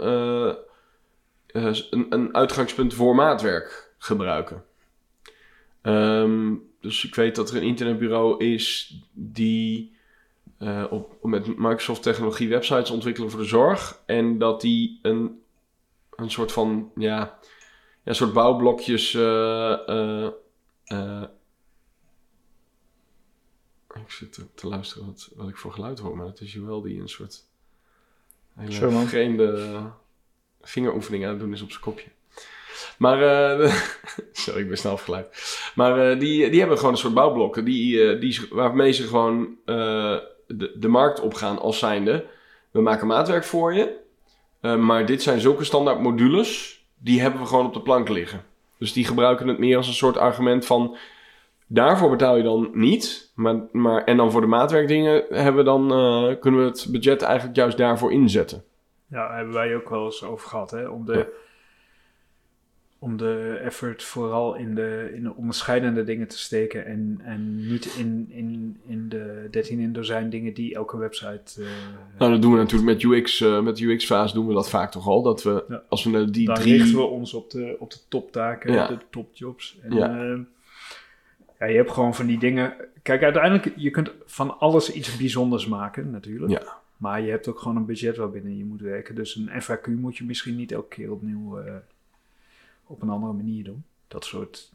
een, een, uitgangspunt voor maatwerk gebruiken. Um, dus ik weet dat er een internetbureau is die op, met Microsoft technologie websites ontwikkelen voor de zorg. En dat die een een soort van, ja, ja een soort bouwblokjes. Uh, ik zit te, te luisteren wat, wat, ik voor geluid hoor, maar het is wel die een soort hele vreemde vingeroefening aan het doen is op zijn kopje. Maar, sorry, ik ben snel afgeleid. Maar die, die hebben gewoon een soort bouwblokken die, die, waarmee ze gewoon de, de markt opgaan als zijnde. We maken maatwerk voor je. Eh, maar dit zijn zulke standaard modules, die hebben we gewoon op de plank liggen. Dus die gebruiken het meer als een soort argument van... Daarvoor betaal je dan niet. Maar, maar, en dan voor de maatwerkdingen hebben we dan, uh, kunnen we het budget eigenlijk juist daarvoor inzetten. Ja, hebben wij ook wel eens over gehad. Hè? Om de, om de effort vooral in de, in de onderscheidende dingen te steken en, en niet in, in, in de 13 in dozijn dingen die elke website. Uh, nou, dat doen we natuurlijk met UX, uh, met UX-fase doen we dat vaak toch al. Dat we, ja. als we die Dan drie... richten we ons op de, op de toptaken, Ja. de topjobs. En, Ja. ja. ja, je hebt gewoon van die dingen. Kijk, uiteindelijk, je kunt van alles iets bijzonders maken, natuurlijk. Ja. Maar je hebt ook gewoon een budget waarbinnen je moet werken. Dus een FAQ moet je misschien niet elke keer opnieuw eh, op een andere manier doen. Dat soort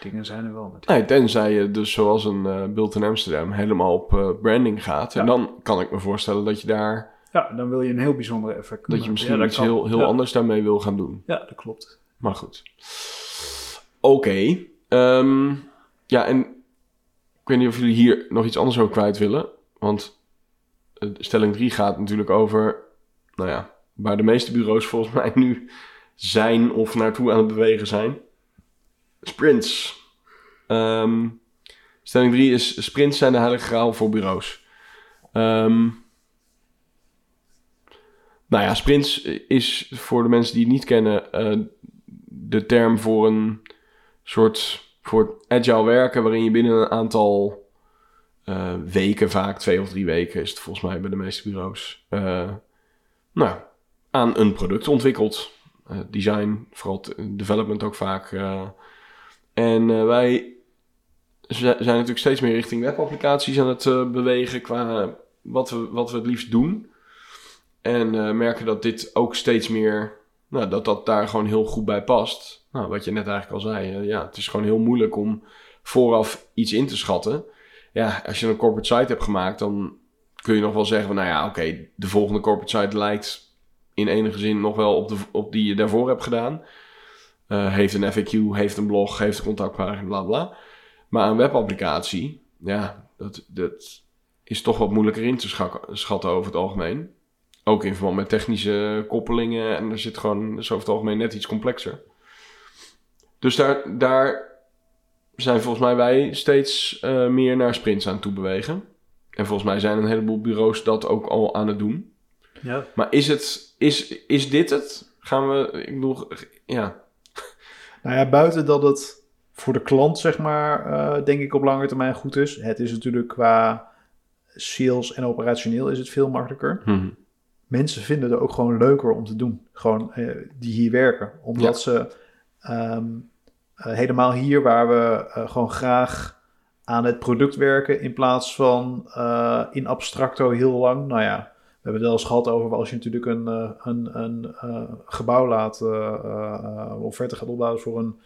dingen zijn er wel. Nee, tenzij je dus zoals een Built in Amsterdam helemaal op eh, branding gaat. En Ja. dan kan ik me voorstellen dat je daar... Ja, dan wil je een heel bijzondere FAQ Dat je misschien ja, iets kan. heel, heel ja. anders daarmee wil gaan doen. Ja, dat klopt. Maar goed. Oké. Ehm, ja, en ik weet niet of jullie hier nog iets anders over kwijt willen. Want eh, stelling 3 gaat natuurlijk over, nou ja, waar de meeste bureaus volgens mij nu zijn of naartoe aan het bewegen zijn. Sprints. Ehm, stelling 3 is, sprints zijn de heilige graal voor bureaus. Ehm, nou ja, sprints is voor de mensen die het niet kennen eh, de term voor een soort voor agile werken, waarin je binnen een aantal eh, weken, vaak twee of drie weken, is het volgens mij bij de meeste bureaus, eh, nou, aan een product ontwikkelt. Eh, design, vooral development ook vaak. eh. en eh, wij zijn natuurlijk steeds meer richting webapplicaties aan het bewegen qua wat we, wat we het liefst doen. En merken dat dit ook steeds meer, nou, dat dat daar gewoon heel goed bij past. Nou, wat je net eigenlijk al zei, ja, het is gewoon heel moeilijk om vooraf iets in te schatten. Ja, als je een corporate site hebt gemaakt, dan kun je nog wel zeggen van, nou ja, oké, de volgende corporate site lijkt in enige zin nog wel op, de, op die je daarvoor hebt gedaan. Eh, heeft een FAQ, heeft een blog, heeft een contactpagina, bla bla. Maar een webapplicatie, ja, dat, dat is toch wat moeilijker in te schatten over het algemeen. Ook in verband met technische koppelingen. En er zit gewoon, dat is over het algemeen net iets complexer. Dus daar, daar zijn volgens mij wij steeds eh, meer naar sprints aan toe bewegen. En volgens mij zijn een heleboel bureaus dat ook al aan het doen. Ja. Maar is, het, is, is dit het? Gaan we, ik bedoel, ja. Nou ja, buiten dat het voor de klant, zeg maar, eh, denk ik op lange termijn goed is. Het is natuurlijk qua sales en operationeel is het veel makkelijker. Hm. Mensen vinden het ook gewoon leuker om te doen. Gewoon eh, die hier werken. Omdat Ja. ze ehm, eh, helemaal hier waar we gewoon graag aan het product werken. In plaats van in abstracto heel lang. Nou ja, hebben het wel eens gehad over als je natuurlijk een, eh, een, een eh, gebouw laat eh, eh, offerte gaat opbouwen voor een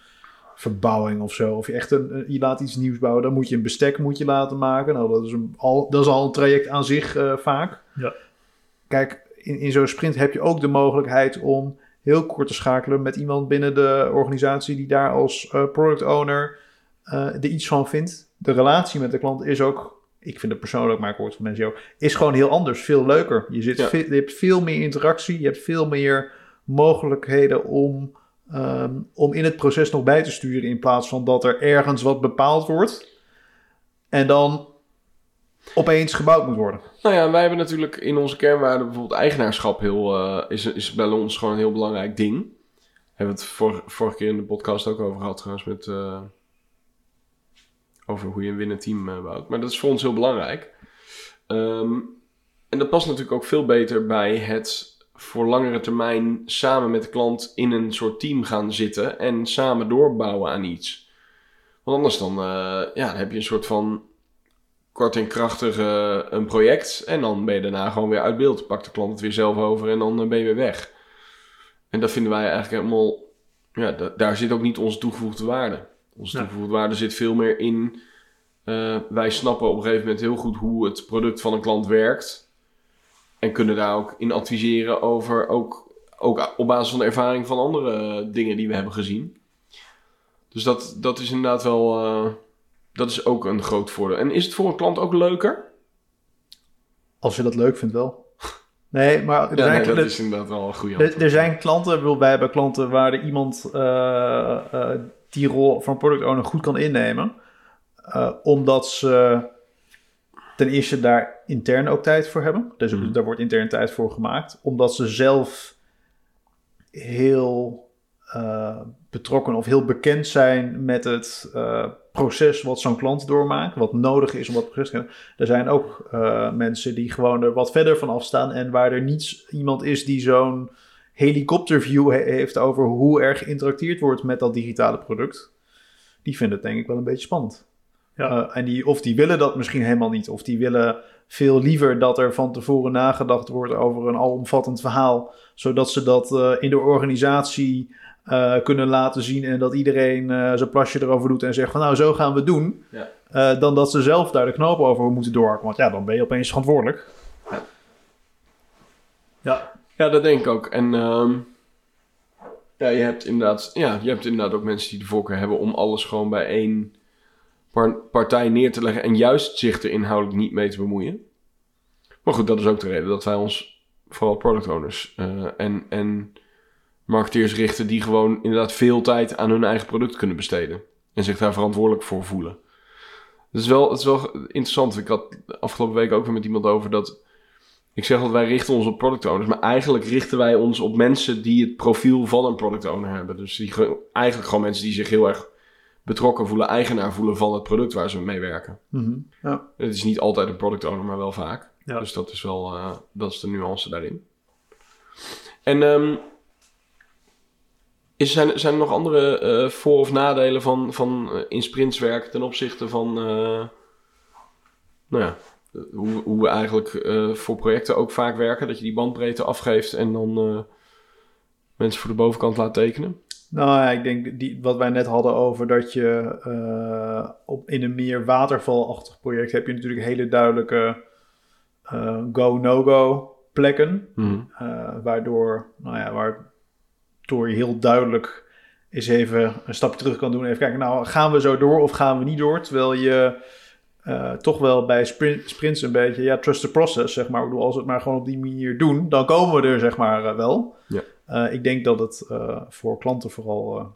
verbouwing of zo. Of je echt een, je laat iets nieuws bouwen, dan moet je een bestek moet je laten maken. Nou, dat is, een, al, dat is al een traject aan zich vaak. Ja. Kijk, in, in zo'n sprint heb je ook de mogelijkheid om heel kort te schakelen met iemand binnen de organisatie die daar als product owner eh, er iets van vindt. De relatie met de klant is ook, ik vind het persoonlijk, maar ik hoor het van mensen ook, is gewoon heel anders, veel leuker. Je, zit Ja. ve- je hebt veel meer interactie, je hebt veel meer mogelijkheden om, ehm, om in het proces nog bij te sturen in plaats van dat er ergens wat bepaald wordt. En dan opeens gebouwd moet worden. Nou ja, wij hebben natuurlijk in onze kernwaarden bijvoorbeeld eigenaarschap heel, uh, is, is bij ons gewoon een heel belangrijk ding. Hebben we het vor, vorige keer in de podcast ook over gehad trouwens met... Uh, over hoe je een winnend team uh, bouwt. Maar dat is voor ons heel belangrijk. Um, en dat past natuurlijk ook veel beter bij het voor langere termijn samen met de klant in een soort team gaan zitten en samen doorbouwen aan iets. Want anders dan, uh, ja, dan heb je een soort van kort en krachtig uh, een project en dan ben je daarna gewoon weer uit beeld. Pakt de klant het weer zelf over en dan ben je weer weg. En dat vinden wij eigenlijk helemaal, ja, daar zit ook niet onze toegevoegde waarde. Onze ja. toegevoegde waarde zit veel meer in, wij snappen op een gegeven moment heel goed hoe het product van een klant werkt. En kunnen daar ook in adviseren over, ook, ook op basis van de ervaring van andere dingen die we hebben gezien. Dus dat, dat is inderdaad wel, uh, dat is ook een groot voordeel. En is het voor een klant ook leuker? Als je dat leuk vindt wel. Nee, maar ja, nee, dat is inderdaad wel een goede er, er zijn klanten, wij hebben klanten waar er iemand uh, uh, die rol van product owner goed kan innemen. omdat ze ten eerste daar intern ook tijd voor hebben. Dus mm. daar wordt intern tijd voor gemaakt. Omdat ze zelf heel uh, betrokken of heel bekend zijn met het uh, proces wat zo'n klant doormaakt. Wat nodig is om dat proces te kennen. Er zijn ook mensen die gewoon er wat verder van afstaan. En waar er niet iemand is die zo'n helikopterview he heeft over hoe er geïnteracteerd wordt met dat digitale product. Die vinden het denk ik wel een beetje spannend. Ja. Uh, en die, of die willen dat misschien helemaal niet. Of die willen veel liever dat er van tevoren nagedacht wordt over een alomvattend verhaal. Zodat ze dat uh, in de organisatie uh, kunnen laten zien. En dat iedereen zijn plasje erover doet en zegt van nou zo gaan we doen. Ja. dan dat ze zelf daar de knoop over moeten doorhakken. Want ja, dan ben je opeens verantwoordelijk. Ja, ja. Ja dat denk ik ook. En um, ja, je hebt inderdaad, ja, je hebt inderdaad ook mensen die de voorkeur hebben om alles gewoon bij één partij neer te leggen en juist zich er inhoudelijk niet mee te bemoeien. Maar goed, dat is ook de reden dat wij ons vooral product owners uh, en, en marketeers richten die gewoon inderdaad veel tijd aan hun eigen product kunnen besteden. En zich daar verantwoordelijk voor voelen. Het is wel, het is wel interessant. Ik had afgelopen week ook weer met iemand over dat. Ik zeg dat wij richten ons op product owners, maar eigenlijk richten wij ons op mensen die het profiel van een product owner hebben. Dus die, eigenlijk gewoon mensen die zich heel erg betrokken voelen, eigenaar voelen van het product waar ze mee werken. Mm ja. Het is niet altijd een product owner, maar wel vaak. Ja. Dus dat is wel uh, dat is de nuance daarin. En um, is, zijn, zijn er nog andere uh, voor- of nadelen van, van uh, in sprints werken ten opzichte van nou ja, hoe, hoe we eigenlijk voor projecten ook vaak werken? Dat je die bandbreedte afgeeft en dan mensen voor de bovenkant laat tekenen? Nou ja, ik denk die, wat wij net hadden over dat je uh, op, in een meer watervalachtig project heb je natuurlijk hele duidelijke go-no-go plekken. Mm. Uh, waardoor, nou ja, waardoor je heel duidelijk eens even een stapje terug kan doen. Even kijken, nou gaan we zo door of gaan we niet door? Terwijl je toch wel bij sprint, sprints een beetje, ja, trust the process, zeg maar. Ik bedoel, als we het maar gewoon op die manier doen, dan komen we er, zeg maar, wel. Ja. Uh, ik denk dat het voor klanten vooral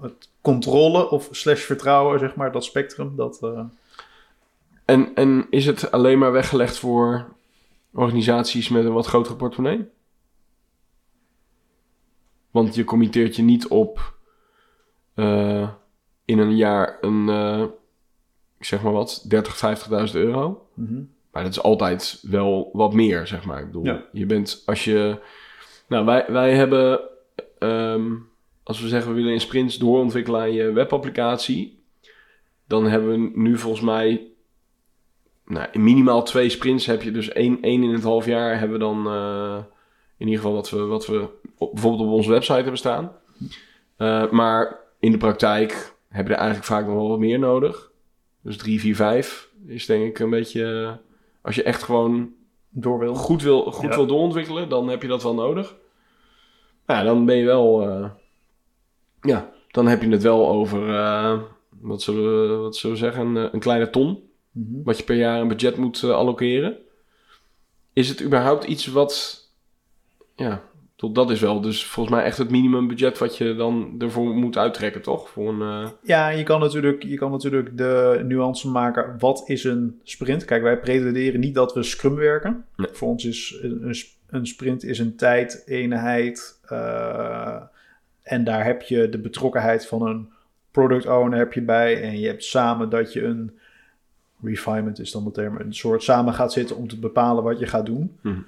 het controle of slash vertrouwen, zeg maar, dat spectrum. Dat, en, en is het alleen maar weggelegd voor organisaties met een wat grotere portemonnee? Want je committeert je niet op in een jaar een, zeg maar wat, 30, 50.000 euro. Mm -hmm. Maar dat is altijd wel wat meer, zeg maar. Ik bedoel, ja. je bent als je nou, wij, wij hebben, um, als we zeggen we willen in sprints doorontwikkelen aan je webapplicatie, dan hebben we nu volgens mij, nou, in minimaal twee sprints heb je dus één, één in het half jaar hebben we dan uh, in ieder geval wat we, wat we op, bijvoorbeeld op onze website hebben staan. Uh, maar in de praktijk heb je er eigenlijk vaak nog wel wat meer nodig. Dus 3, 4, 5 is denk ik een beetje, als je echt gewoon door wil. goed, wil, goed ja. wil doorontwikkelen, dan heb je dat wel nodig. Ja, dan ben je wel. Uh, ja, dan heb je het wel over. Uh, wat, zullen we, wat zullen we zeggen? Een, een kleine ton. Mm -hmm. Wat je per jaar een budget moet uh, allokeren. Is het überhaupt iets wat. Ja, Tot dat is wel dus volgens mij echt het minimumbudget wat je dan ervoor moet uittrekken, toch? Voor een, uh... Ja, je kan, natuurlijk, je kan natuurlijk de nuance maken. Wat is een sprint? Kijk, wij pretenderen niet dat we scrum werken. Nee. Voor ons is een, een sprint is een tijd, eenheid. Uh, en daar heb je de betrokkenheid van een product owner heb je bij. En je hebt samen dat je een refinement is dan de term. Een soort samen gaat zitten om te bepalen wat je gaat doen. Mhm.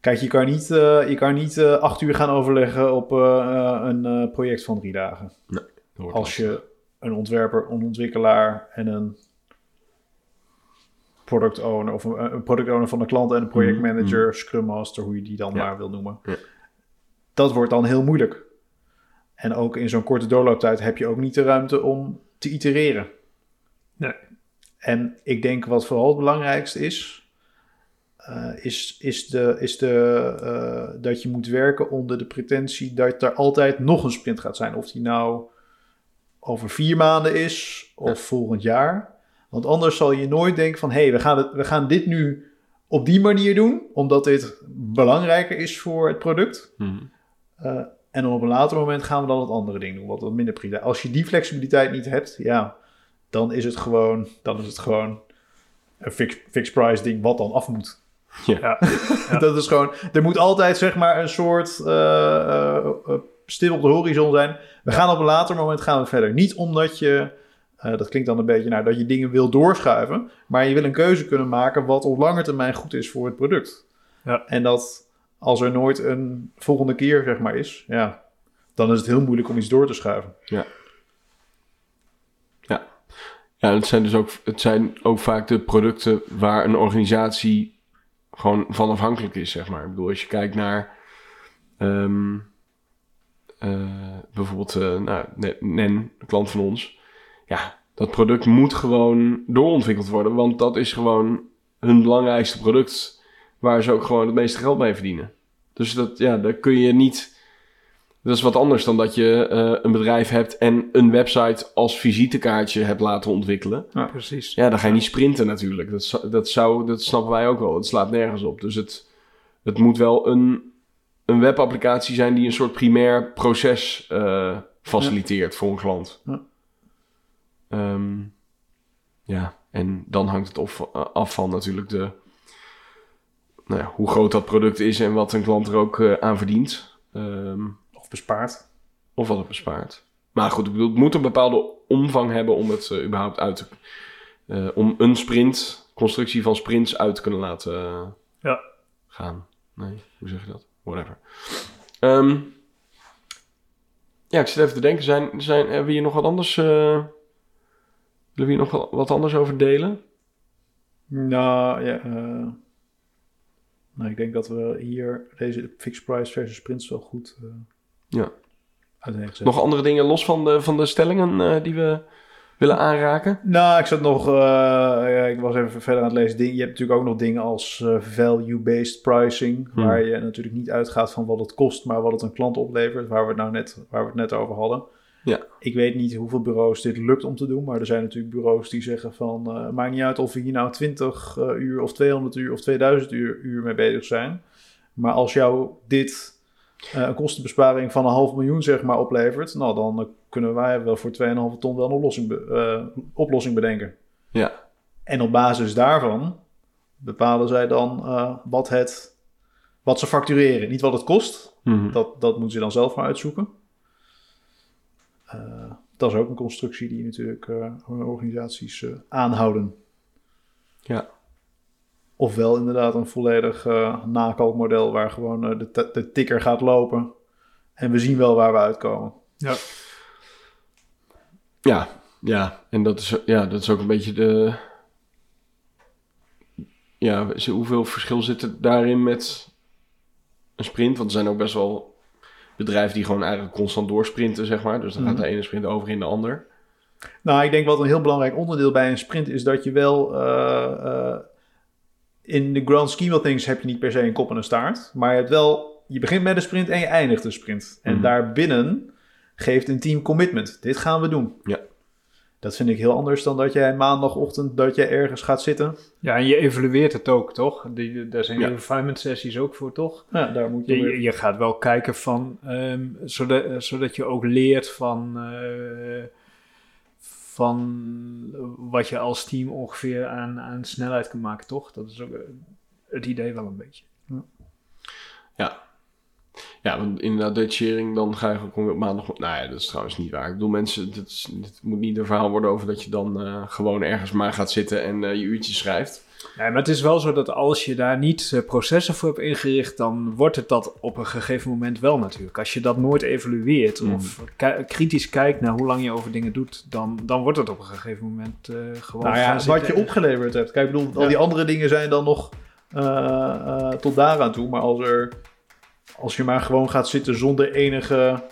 Kijk, je kan niet, uh, je kan niet uh, acht uur gaan overleggen op uh, een project van drie dagen. Nee, Als je een ontwerper, een ontwikkelaar en een product owner of een, een product owner van de klant en een projectmanager, mm scrum master, hoe je die dan Ja. maar wil noemen. Ja. Dat wordt dan heel moeilijk. En ook in zo'n korte doorlooptijd heb je ook niet de ruimte om te itereren. Nee. En ik denk wat vooral het belangrijkste is, eh, is, is, de, is de, eh, dat je moet werken onder de pretentie dat er altijd nog een sprint gaat zijn. Of die nou over vier maanden is of Ja. volgend jaar. Want anders zal je nooit denken van... hé, hey, we, gaan het- we gaan dit nu op die manier doen... omdat dit belangrijker is voor het product. Mhm. Eh, en dan op een later moment gaan we dan het andere ding doen... wat wat minder prioriteit. Als je die flexibiliteit niet hebt, ja... dan is het gewoon, dan is het gewoon een fixed fixed price ding... wat dan af moet. Ja. Ja. dat is gewoon... Er moet altijd zeg maar een soort... stil op de horizon zijn. We gaan op een later moment gaan we verder. Niet omdat je... dat klinkt dan een beetje naar dat je dingen wil doorschuiven. Maar je wil een keuze kunnen maken wat op lange termijn goed is voor het product. Ja. En dat als er nooit een volgende keer zeg maar is, ja, dan is het heel moeilijk om iets door te schuiven. Ja, het zijn dus ook, het zijn ook vaak de producten waar een organisatie gewoon van afhankelijk is, zeg maar. Ik bedoel, als je kijkt naar ehm, eh, bijvoorbeeld eh, nou, Ne- NEN, een klant van ons. Ja, dat product moet gewoon doorontwikkeld worden, want dat is gewoon hun belangrijkste product waar ze ook gewoon het meeste geld mee verdienen. Dus dat, ja, daar kun je niet... Dat is wat anders dan dat je eh, een bedrijf hebt en een website als visitekaartje hebt laten ontwikkelen. Precies. Ja, dan ga je niet sprinten natuurlijk. Dat, zou- dat, zou, dat snappen wij ook wel. Het slaat nergens op. Dus het, het moet wel een, een webapplicatie zijn die een soort primair proces eh, faciliteert voor een klant. Ja. Ehm, ja, en dan hangt het of, eh, af van natuurlijk de, nou ja, hoe groot dat product is en wat een klant er ook aan verdient. Ehm, Of bespaard. of wat het bespaart. Maar goed, ik bedoel, het moet een bepaalde omvang hebben om het eh, überhaupt uit te... eh, om een sprint, constructie van sprints uit te kunnen laten eh, Ja. gaan. Nee, hoe zeg je dat? Whatever. Ehm, ja, ik zit even te denken. Zijn, zijn, hebben we hier nog wat anders... willen we hier nog wat, anders over delen? Nou, ja. nou, ik denk dat we hier deze fixed price versus sprints wel goed Ja. Nog andere dingen los van de, van de stellingen eh, die we willen aanraken? Nou, ik zat nog. eh, ja, ik was even verder aan het lezen. Ding- Je hebt natuurlijk ook nog dingen als eh, value-based pricing. Hmm. Waar je natuurlijk niet uitgaat van wat het kost, maar wat het een klant oplevert. Waar we het nou net, waar we het net over hadden. Ja. Ik weet niet hoeveel bureaus dit lukt om te doen. Maar er zijn natuurlijk bureaus die zeggen van. eh maakt niet uit of we hier nou 20 eh, uur of 200 uur of 2000 uur, uur mee bezig zijn. Maar als jou dit een kostenbesparing van een half miljoen zeg maar oplevert, nou dan eh, kunnen wij wel voor 2,5 ton wel een oplossing, be- eh, oplossing bedenken. Ja. En op basis daarvan bepalen zij dan eh, wat, het, wat ze factureren. Niet wat het kost, Mhm. dat, dat moeten ze dan zelf maar uitzoeken. Eh, dat is ook een constructie die natuurlijk eh, organisaties eh, aanhouden. Ja. Ofwel inderdaad een volledig eh nakalkmodel waar gewoon eh, de, de tikker gaat lopen. En we zien wel waar we uitkomen. Ja. Ja, ja. En dat is, ja, dat is ook een beetje de... Ja, hoeveel verschil zit er daarin met een sprint? Want er zijn ook best wel bedrijven die gewoon eigenlijk constant doorsprinten, zeg maar. Dus dan gaat Mhm. de ene sprint over in de ander. Nou, ik denk wat een heel belangrijk onderdeel bij een sprint is dat je wel. eh, eh, in de grand scheme of things heb je niet per se een kop en een staart. Maar je hebt wel. Je begint met een sprint en je eindigt een sprint. En Mhm. daarbinnen geeft een team commitment. Dit gaan we doen. Ja. Dat vind ik heel anders dan dat jij maandagochtend dat je ergens gaat zitten. Ja, en je evalueert het ook, toch? Die, daar zijn ja. refinement sessies ook voor, toch? Ja, daar moet je... Je, je gaat wel kijken van... Um, zodat, zodat je ook leert van... Uh, van wat je als team ongeveer aan, aan snelheid kan maken, toch? Dat is ook het idee wel een beetje. Ja, ja. Ja, want inderdaad, date sharing, dan ga je gewoon op maandag... Nou ja, dat is trouwens niet waar. Ik bedoel, mensen, dit, dit moet niet een verhaal worden over dat je dan uh, gewoon ergens maar gaat zitten en uh, je uurtjes schrijft. Ja, maar het is wel zo dat als je daar niet uh, processen voor hebt ingericht, dan wordt het dat op een gegeven moment wel natuurlijk. Als je dat nooit evalueert mm. of kritisch kijkt naar hoe lang je over dingen doet, dan, dan wordt het op een gegeven moment gewoon. Nou ja, wat je opgeleverd hebt. Kijk, ik bedoel, al die andere dingen zijn dan nog tot daaraan toe. Maar als er als je maar gewoon gaat zitten zonder enige.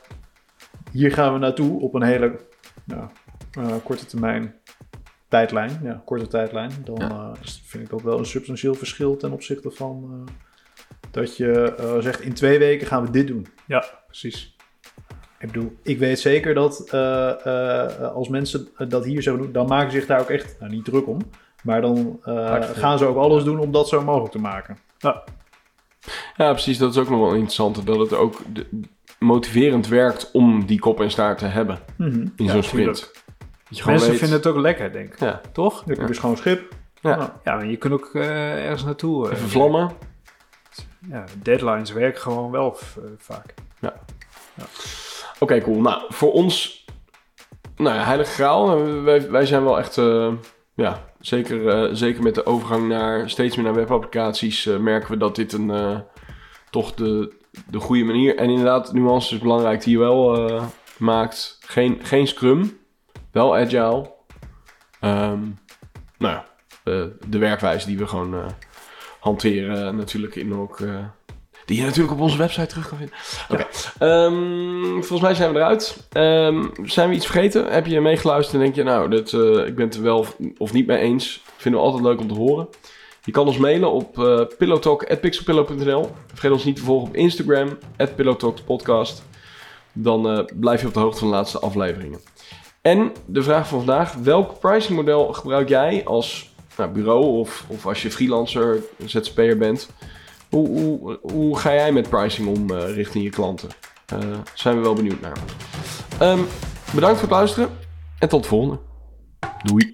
Hier gaan we naartoe op een hele nou, uh, korte termijn tijdlijn. Ja, korte tijdlijn. Dan uh, vind ik dat wel een substantieel verschil ten opzichte van uh, dat je zegt in twee weken gaan we dit doen. Ja, precies. Ik bedoel, ik weet zeker dat als mensen dat hier zo doen, dan maken ze zich daar ook echt nou, niet druk om. Maar dan gaan ze ook alles doen om dat zo mogelijk te maken. Ja. Ja, precies. Dat is ook nog wel interessant. Dat het ook motiverend werkt om die kop en staart te hebben mm in zo'n sprint. Mensen vinden het ook lekker, denk ik. Ja. Toch? Je ja. is gewoon schip. Ja. ja, maar je kunt ook uh, ergens naartoe. Uh, Even vlammen. Ja, deadlines werken gewoon wel uh, vaak. Ja. ja. Oké, okay, cool. Nou, voor ons, nou ja, heilige graal. Wij, wij zijn wel echt, ja, Zeker, uh, zeker met de overgang naar steeds meer naar webapplicaties uh, merken we dat dit een uh, toch de, de goede manier. En inderdaad, nuance is belangrijk die je wel maakt. Geen, geen Scrum, wel Agile. Um, nou ja, de werkwijze die we gewoon hanteren natuurlijk in ook die je natuurlijk op onze website terug kan vinden. Oké. Um, volgens mij zijn we eruit. Um, zijn we iets vergeten? Heb je meegeluisterd en denk je, nou, dit, uh, ik ben het er wel of niet mee eens? Vinden we altijd leuk om te horen. Je kan ons mailen op uh, pillowtalk.pixelpillow.nl. Vergeet ons niet te volgen op Instagram, pillowtalkpodcast. Dan uh, blijf je op de hoogte van de laatste afleveringen. En de vraag van vandaag, welk pricingmodel gebruik jij als nou, bureau of, of als je freelancer, ZZP'er bent... Hoe, hoe, ga jij met pricing om uh, richting je klanten? Uh, zijn we wel benieuwd naar. Um, bedankt voor het luisteren en tot de volgende. Doei.